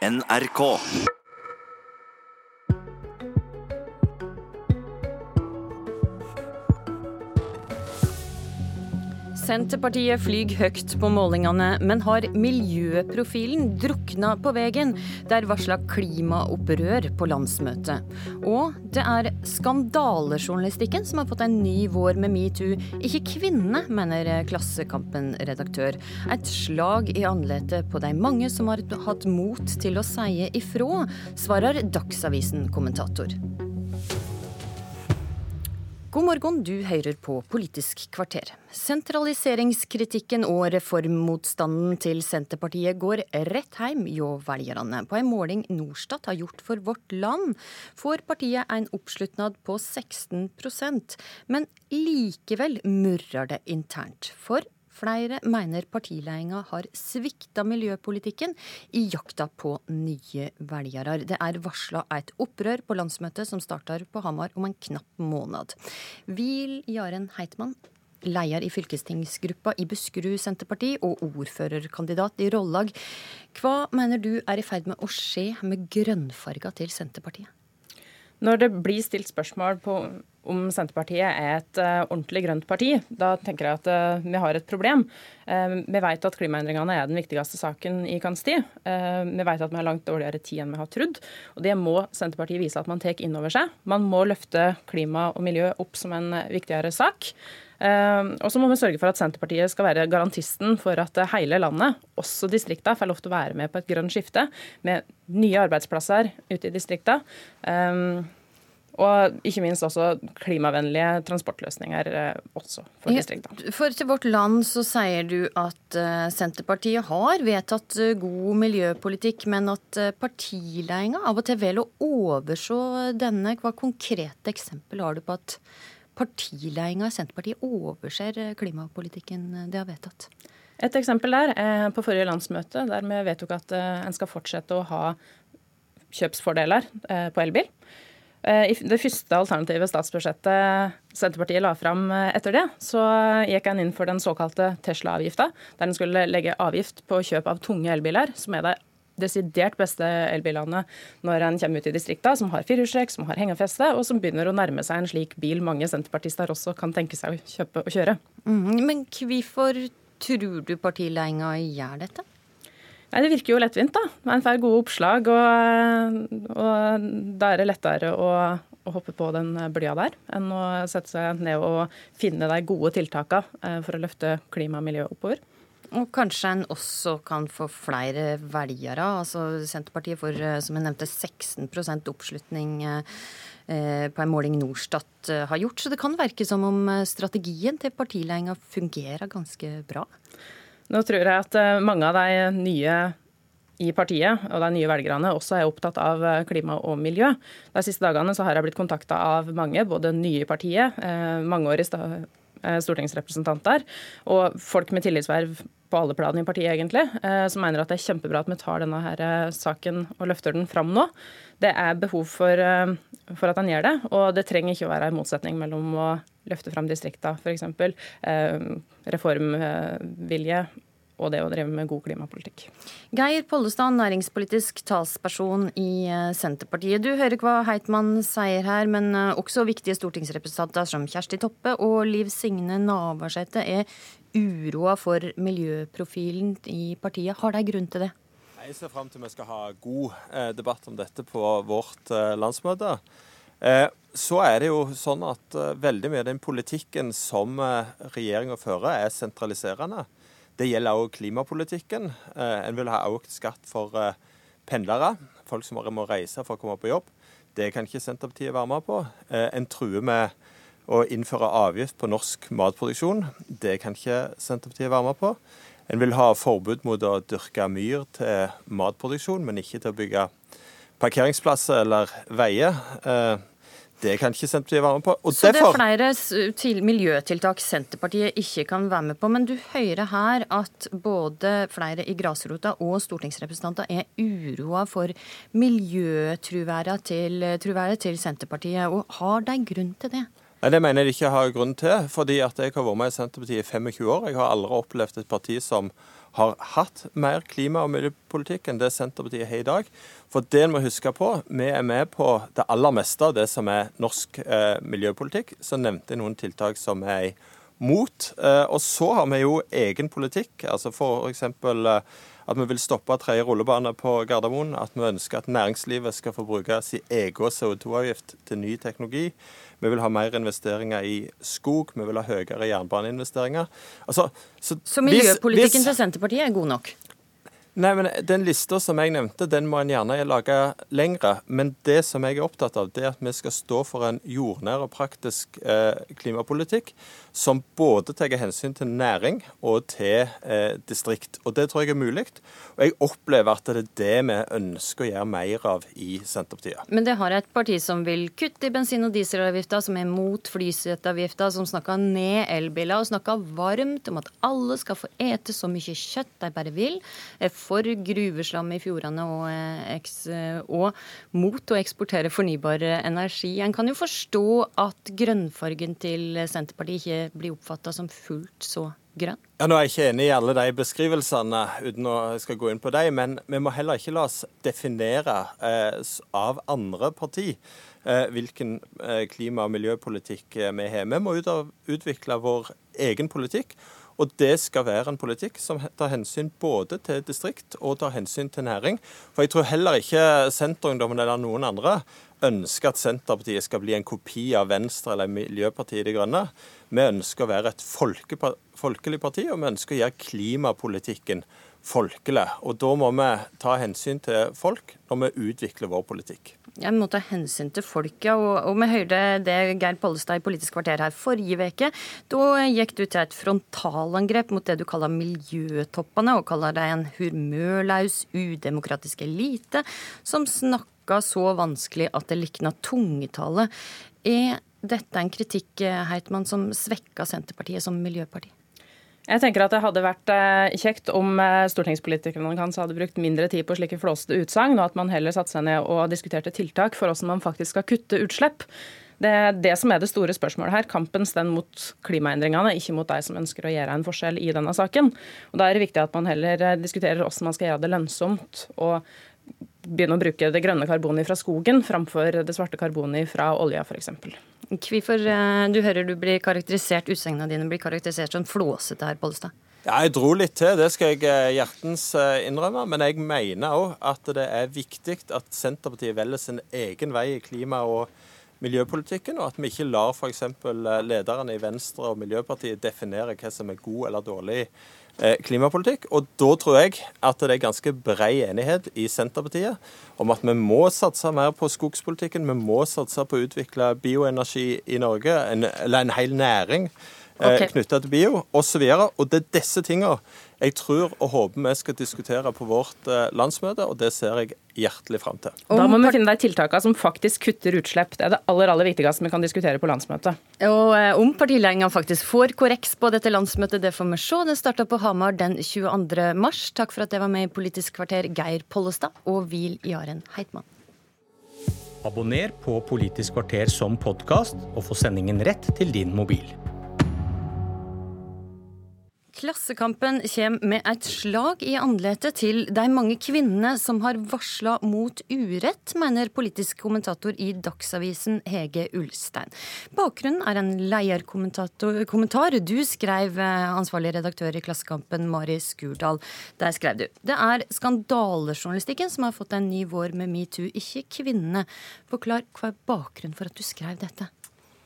NRK. Senterpartiet flyr høyt på målingene, men har miljøprofilen drukna på veien. Det er varsla klimaopprør på landsmøtet. Og det er skandalejournalistikken som har fått en ny vår med metoo. Ikke kvinnene, mener Klassekampen-redaktør. Et slag i andletet på de mange som har hatt mot til å sie ifra, svarer Dagsavisen-kommentator. God morgen, du hører på Politisk kvarter. Sentraliseringskritikken og reformmotstanden til Senterpartiet går rett hjem hjå velgerne. På en måling Norstat har gjort for Vårt Land, får partiet en oppslutnad på 16% men likevel murrer det internt. For Flere mener partiledelsen har svikta miljøpolitikken i jakta på nye velgere. Det er varsla et opprør på landsmøtet som starter på Hamar om en knapp måned. Vil Jaren Heitmann, leder i fylkestingsgruppa i Buskerud Senterparti og ordførerkandidat i Rollag, hva mener du er i ferd med å skje med grønnfarga til Senterpartiet? Når det blir stilt spørsmål på om Senterpartiet er et uh, ordentlig grønt parti, da tenker jeg at uh, vi har et problem. Uh, vi vet at klimaendringene er den viktigste saken i vår tid. vi vet at vi har langt dårligere tid enn vi har trodd. Og det må Senterpartiet vise at man tar inn over seg. Man må løfte klima og miljø opp som en viktigere sak. og så må vi sørge for at Senterpartiet skal være garantisten for at hele landet, også distriktene, får lov til å være med på et grønt skifte med nye arbeidsplasser ute i distriktene. Og ikke minst også klimavennlige transportløsninger eh, også for distriktene. For til Vårt Land så sier du at eh, Senterpartiet har vedtatt eh, god miljøpolitikk, men at partiledelsen av og til velger å overse denne. Hva konkrete eksempel har du på at partiledelsen i Senterpartiet overser klimapolitikken de har vedtatt? Et eksempel der er på forrige landsmøte, der vi vedtok at en skal fortsette å ha kjøpsfordeler på elbil. Eh, I det første alternative statsbudsjettet Senterpartiet la fram eh, etter det, så gikk en inn for den såkalte Tesla-avgifta, der en skulle legge avgift på kjøp av tunge elbiler, som er det desidert beste elbilene når en kommer ut i distrikta, som har firehjulstrekk, som har hengefeste, og som begynner å nærme seg en slik bil mange senterpartister også kan tenke seg å kjøpe og kjøre. Mm, men hvorfor tror du partiledelsen gjør dette? Nei, Det virker jo lettvint, da. Man får gode oppslag, og, og da er det lettere å, å hoppe på den blya der enn å sette seg ned og finne de gode tiltakene eh, for å løfte klima og miljø oppover. Og kanskje en også kan få flere velgere. Altså Senterpartiet får, eh, som jeg nevnte, 16 oppslutning eh, på en måling Norstat har gjort. Så det kan virke som om strategien til partiledelsen fungerer ganske bra. Nå tror jeg at eh, mange av de nye i partiet og de nye velgerne også er opptatt av eh, klima og miljø. De siste dagene så har jeg blitt kontakta av mange, både nye i partiet, eh, mangeårige stortingsrepresentanter og folk med tillitsverv på alle plan i partiet, egentlig, som mener at det er kjempebra at vi tar denne her saken og løfter den fram nå. Det er behov for, for at han gjør det, og det trenger ikke å være en motsetning mellom å løfte fram distrikta, f.eks. Eh, reformvilje og det å drive med god klimapolitikk. Geir Pollestad, næringspolitisk talsperson i eh, Senterpartiet. Du hører hva Heitmann sier her, men eh, også viktige stortingsrepresentanter som Kjersti Toppe og Liv Signe Navarsete er uroa for miljøprofilen i partiet. Har de grunn til det? Jeg ser fram til vi skal ha god eh, debatt om dette på vårt landsmøte. Eh, så er det jo sånn at eh, veldig mye av den politikken som eh, regjeringa fører, er sentraliserende. Det gjelder òg klimapolitikken. En vil ha økt skatt for pendlere, folk som må reise for å komme på jobb. Det kan ikke Senterpartiet være med på. En truer med å innføre avgift på norsk matproduksjon. Det kan ikke Senterpartiet være med på. En vil ha forbud mot å dyrke myr til matproduksjon, men ikke til å bygge parkeringsplasser eller veier. Det kan ikke Senterpartiet være med på. Og Så derfor... det er flere til miljøtiltak Senterpartiet ikke kan være med på. Men du hører her at både flere i grasrota og stortingsrepresentanter er uroa for miljøtruværet til, til Senterpartiet. Og har de grunn til det? Nei, Det mener jeg ikke har grunn til. fordi at Jeg har vært med i Senterpartiet i 25 år. Jeg har aldri opplevd et parti som har hatt mer klima- og miljøpolitikk enn det Senterpartiet har i dag. For det en må huske på, vi er med på det aller meste av det som er norsk eh, miljøpolitikk. Så nevnte jeg noen tiltak som er mot. Eh, og så har vi jo egen politikk. altså F.eks. eksempel at vi vil stoppe tredje rullebane på Gardermoen. At vi ønsker at næringslivet skal få bruke sin egen CO2-avgift til ny teknologi. Vi vil ha mer investeringer i skog, vi vil ha høyere jernbaneinvesteringer. Altså, så, så miljøpolitikken hvis, til Senterpartiet er god nok? Nei, men Den lista som jeg nevnte, den må en gjerne lage lengre. Men det som jeg er opptatt av, det er at vi skal stå for en jordnær og praktisk eh, klimapolitikk som både tar hensyn til næring og til eh, distrikt. Og Det tror jeg er mulig. Og jeg opplever at det er det vi ønsker å gjøre mer av i Senterpartiet. Men det har et parti som vil kutte i bensin- og dieselavgifta, som er mot flyseteavgifta, som snakker ned elbiler og snakker varmt om at alle skal få ete så mye kjøtt de bare vil for gruveslam i fjordene og, eh, og, mot å eksportere fornybar energi. En kan jo forstå at grønnfargen til Senterpartiet ikke blir oppfatta som fullt så grønn? Ja, nå er jeg ikke enig i alle de beskrivelsene, uten å skal gå inn på dem. Men vi må heller ikke la oss definere eh, av andre parti eh, hvilken eh, klima- og miljøpolitikk vi har. Vi må utvikle vår egen politikk. Og det skal være en politikk som tar hensyn både til distrikt og tar hensyn til næring. For jeg tror heller ikke Senterungdommen eller noen andre ønsker at Senterpartiet skal bli en kopi av Venstre eller Miljøpartiet De Grønne. Vi ønsker å være et folkelig parti, og vi ønsker å gjøre klimapolitikken folkelig. Og da må vi ta hensyn til folk når vi utvikler vår politikk. Jeg må ta hensyn til folket. Og, og vi hørte det Geir Pollestad i Politisk kvarter her forrige uke. Da gikk du til et frontalangrep mot det du kaller miljøtoppene, og kaller deg en hurmørlaus, udemokratisk elite som snakka så vanskelig at det likna tungetale. Er dette en kritikk, Heitmann, som svekka Senterpartiet som miljøparti? Jeg tenker at Det hadde vært eh, kjekt om eh, stortingspolitikerne hans hadde brukt mindre tid på slike flåste utsagn, og at man heller satte seg ned og diskuterte tiltak for hvordan man faktisk skal kutte utslipp. Det er det som er det store spørsmålet her. Kampen står mot klimaendringene, ikke mot deg som ønsker å gjøre en forskjell i denne saken. Og Da er det viktig at man heller eh, diskuterer hvordan man skal gjøre det lønnsomt å begynne å bruke det grønne karbonet fra skogen framfor det svarte karbonet fra olja f.eks. Hvorfor eh, du hører du blir karakterisert, utsegnene dine blir karakterisert som flåsete her, Pollestad? Ja, jeg dro litt til, det skal jeg eh, hjertens eh, innrømme. Men jeg mener òg at det er viktig at Senterpartiet velger sin egen vei i klima- og miljøpolitikken, og at vi ikke lar f.eks. lederne i Venstre og Miljøpartiet definere hva som er god eller dårlig klimapolitikk. Og da tror jeg at det er ganske brei enighet i Senterpartiet om at vi må satse mer på skogspolitikken. Vi må satse på å utvikle bioenergi i Norge, en, eller en hel næring eh, okay. knytta til bio osv. Og, og det er disse tingene jeg tror og håper vi skal diskutere på vårt eh, landsmøte, og det ser jeg hjertelig fram til. Da må vi finne de tiltakene som faktisk kutter utslipp. Det er det aller aller viktigste vi kan diskutere på landsmøtet. Og eh, Om partiledelsen faktisk får korreks på dette landsmøtet, det får vi se. Det starta på Hamar den 22. mars. Takk for at det var med i Politisk kvarter, Geir Pollestad og Vil Jaren Heitmann. Abonner på Politisk kvarter som podkast, og få sendingen rett til din mobil. Klassekampen kommer med et slag i andletet til de mange kvinnene som har varsla mot urett, mener politisk kommentator i Dagsavisen Hege Ulstein. Bakgrunnen er en leierkommentar du skrev, eh, ansvarlig redaktør i Klassekampen Mari Skurdal. Der skrev du det er skandalejournalistikken som har fått en ny vår med metoo, ikke kvinnene. Forklar hva er bakgrunnen for at du skrev dette?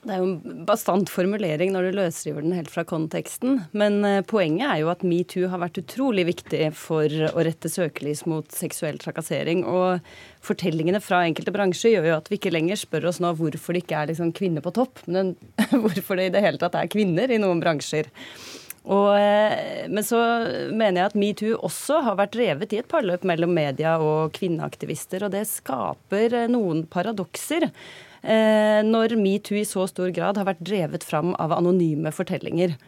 Det er jo en bastant formulering når du løsriver den helt fra konteksten. Men eh, poenget er jo at metoo har vært utrolig viktig for å rette søkelys mot seksuell trakassering. Og fortellingene fra enkelte bransjer gjør jo at vi ikke lenger spør oss nå hvorfor det ikke er liksom kvinner på topp, men hvorfor det i det hele tatt er kvinner i noen bransjer. Og, eh, men så mener jeg at metoo også har vært revet i et parløp mellom media og kvinneaktivister, og det skaper eh, noen paradokser. Eh, når metoo i så stor grad har vært drevet fram av anonyme fortellinger.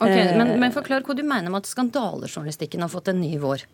Ok, men, men Forklar hva du mener med at skandalejournalistikken har fått en ny vår.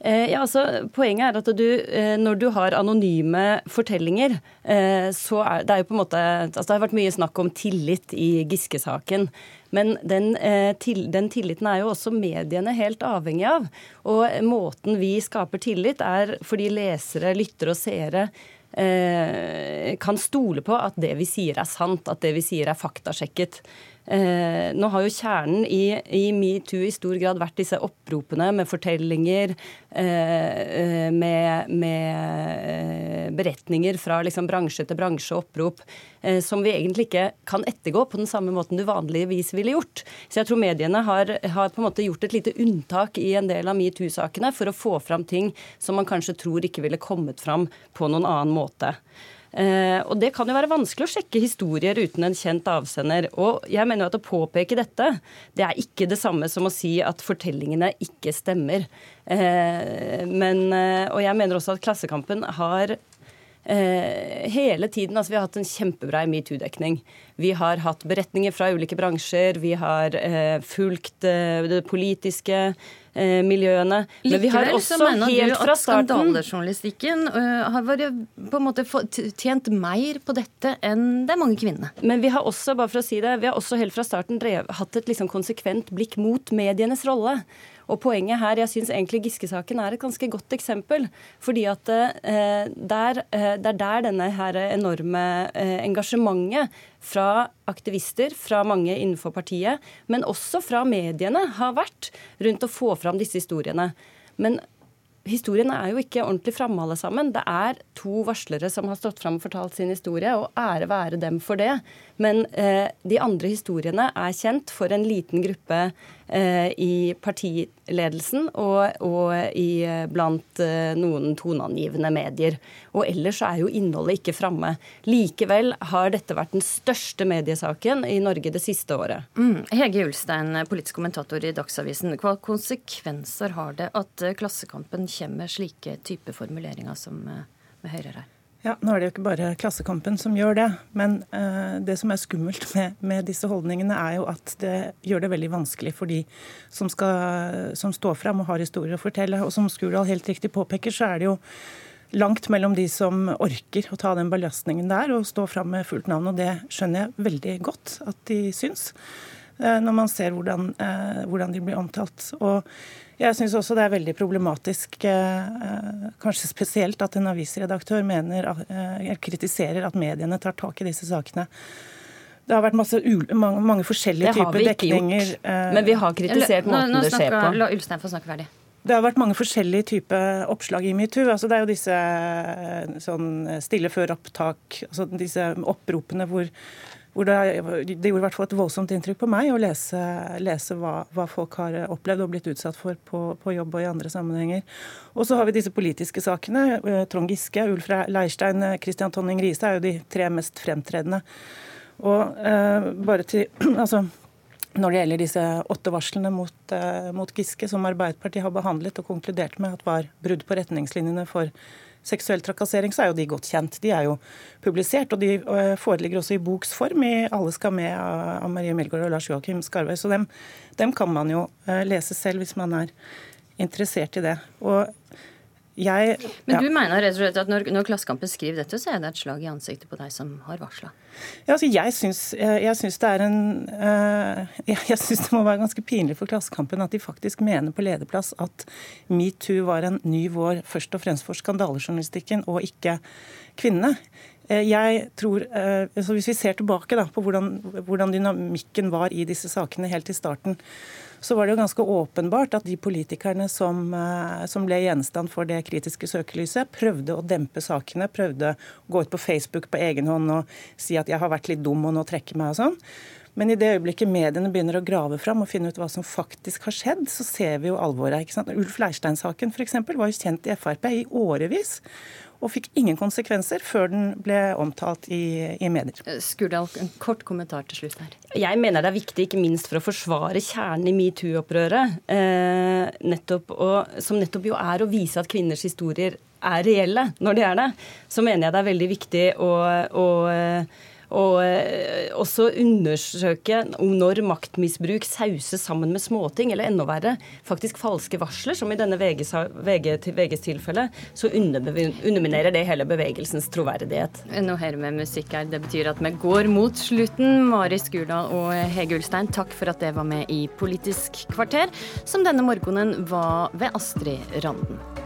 Eh, ja, altså, Poenget er at du, eh, når du har anonyme fortellinger, eh, så er det er jo på en måte altså Det har vært mye snakk om tillit i Giske-saken. Men den, den, tilliten er jo også mediene helt avhengig av. Og måten vi skaper tillit, er fordi lesere, lyttere og seere kan stole på at det vi sier er sant, at det vi sier er faktasjekket. Eh, nå har jo kjernen i, i metoo i stor grad vært disse oppropene med fortellinger, eh, eh med, med eh, beretninger fra liksom bransje til bransje, opprop, eh, som vi egentlig ikke kan ettergå på den samme måten du vanligvis ville gjort. Så jeg tror mediene har, har på en måte gjort et lite unntak i en del av metoo-sakene for å få fram ting som man kanskje tror ikke ville kommet fram på noen annen måte. Eh, og Det kan jo være vanskelig å sjekke historier uten en kjent avsender. Og jeg mener jo at Å påpeke dette det er ikke det samme som å si at fortellingene ikke stemmer. Eh, men, eh, og jeg mener også at Klassekampen har hele tiden altså Vi har hatt en kjempebrei metoo-dekning. Vi har hatt beretninger fra ulike bransjer. Vi har fulgt det politiske miljøene. Men Likevel, vi har også helt du at skandalejournalistikken uh, har vært, på en måte tjent mer på dette enn det er mange kvinnene. Men vi har også bare for å si det, vi har også helt fra starten drev, hatt et liksom konsekvent blikk mot medienes rolle. Og poenget her, jeg syns egentlig Giske-saken er et ganske godt eksempel. Fordi at eh, der, eh, det er der denne her enorme eh, engasjementet fra aktivister, fra mange innenfor partiet, men også fra mediene, har vært rundt å få fram disse historiene. Men historiene er jo ikke ordentlig framme alle sammen. Det er to varslere som har stått fram og fortalt sin historie, og ære være dem for det. Men eh, de andre historiene er kjent for en liten gruppe eh, i partiledelsen og, og i, eh, blant noen toneangivende medier. Og ellers er jo innholdet ikke framme. Likevel har dette vært den største mediesaken i Norge det siste året. Mm. Hege Ulstein, politisk kommentator i Dagsavisen. Hva konsekvenser har det at Klassekampen kommer med slike type formuleringer som vi Høyre her? Ja, Nå er det jo ikke bare Klassekampen som gjør det. Men eh, det som er skummelt med, med, disse holdningene, er jo at det gjør det veldig vanskelig for de som, skal, som står fram og har historier å fortelle. Og som Skurdal helt riktig påpeker, så er det jo langt mellom de som orker å ta den belastningen der og stå fram med fullt navn. Og det skjønner jeg veldig godt at de syns, eh, når man ser hvordan, eh, hvordan de blir omtalt. Og jeg syns også det er veldig problematisk, eh, kanskje spesielt at en avisredaktør mener, eh, kritiserer at mediene tar tak i disse sakene. Det har vært masse, mange, mange forskjellige typer dekninger. Gjort. Eh, Men vi har kritisert måten nå, nå snakker, det skjer på. La Ulstein få snakke ferdig. Det har vært mange forskjellige typer oppslag i metoo. Altså, det er jo disse sånn stille før opptak, altså disse oppropene hvor hvor det, det, gjorde i hvert fall et voldsomt inntrykk på meg å lese, lese hva, hva, folk har opplevd og blitt utsatt for på, på, jobb og i andre sammenhenger. Og så har vi disse politiske sakene. Eh, Trond Giske, Ulf Leirstein, Christian Tonning Riise er jo de tre mest fremtredende. Og eh, bare til altså, når det gjelder disse åtte varslene mot, eh, mot Giske, som Arbeiderpartiet har behandlet og konkludert med at var brudd på retningslinjene for seksuell trakassering, så er jo de godt kjent. De er jo publisert, og de eh, foreligger også i boksform i 'Alle skal med' av Marie Melgaard og Lars Joakim Skarvøy. Så dem, dem, kan man jo eh, lese selv hvis man er interessert i det. Og jeg, Men du ja. mener rett og slett at når, når, Klassekampen skriver dette, så er det et slag i ansiktet på deg som har varsla? Ja, altså jeg syns, jeg, jeg syns det er en jeg, jeg syns det må være ganske pinlig for Klassekampen at de faktisk mener på lederplass at metoo var en ny vår først og fremst for skandalejournalistikken og ikke kvinnene. Eh, jeg tror, uh, altså Hvis vi ser tilbake da, på hvordan, hvordan dynamikken var i disse sakene helt i starten, så var det jo ganske åpenbart at de politikerne som, eh, som, ble gjenstand for det kritiske søkelyset, prøvde å dempe sakene, prøvde å gå ut på Facebook på egen hånd og si at jeg har vært litt dum og nå trekker meg og sånn. Men i det øyeblikket mediene begynner å grave fram og finne ut hva som faktisk har skjedd, så ser vi jo alvoret. ikke sant? Ulf Leirstein-saken f.eks. var jo kjent i Frp i årevis og fikk ingen konsekvenser før den ble omtalt i, i medier. Eh, Skurdal, en kort kommentar til slutt her. Jeg mener det er viktig, ikke minst for å forsvare kjernen i metoo-opprøret, eh, nettopp, som nettopp jo er å vise at kvinners historier er reelle når de er det. Så mener jeg det er veldig viktig å, å Og eh, også undersøke om når maktmisbruk sauses sammen med småting, eller enda verre, faktisk falske varsler, som i denne VGs, VG, VGs tilfelle, så underminerer det hele bevegelsens troverdighet. Nå hører vi musikk her. Det betyr at vi går mot slutten. Mari Skurdal og Hege Ulstein, takk for at det var med i Politisk kvarter, som denne morgenen var ved Astrid Randen.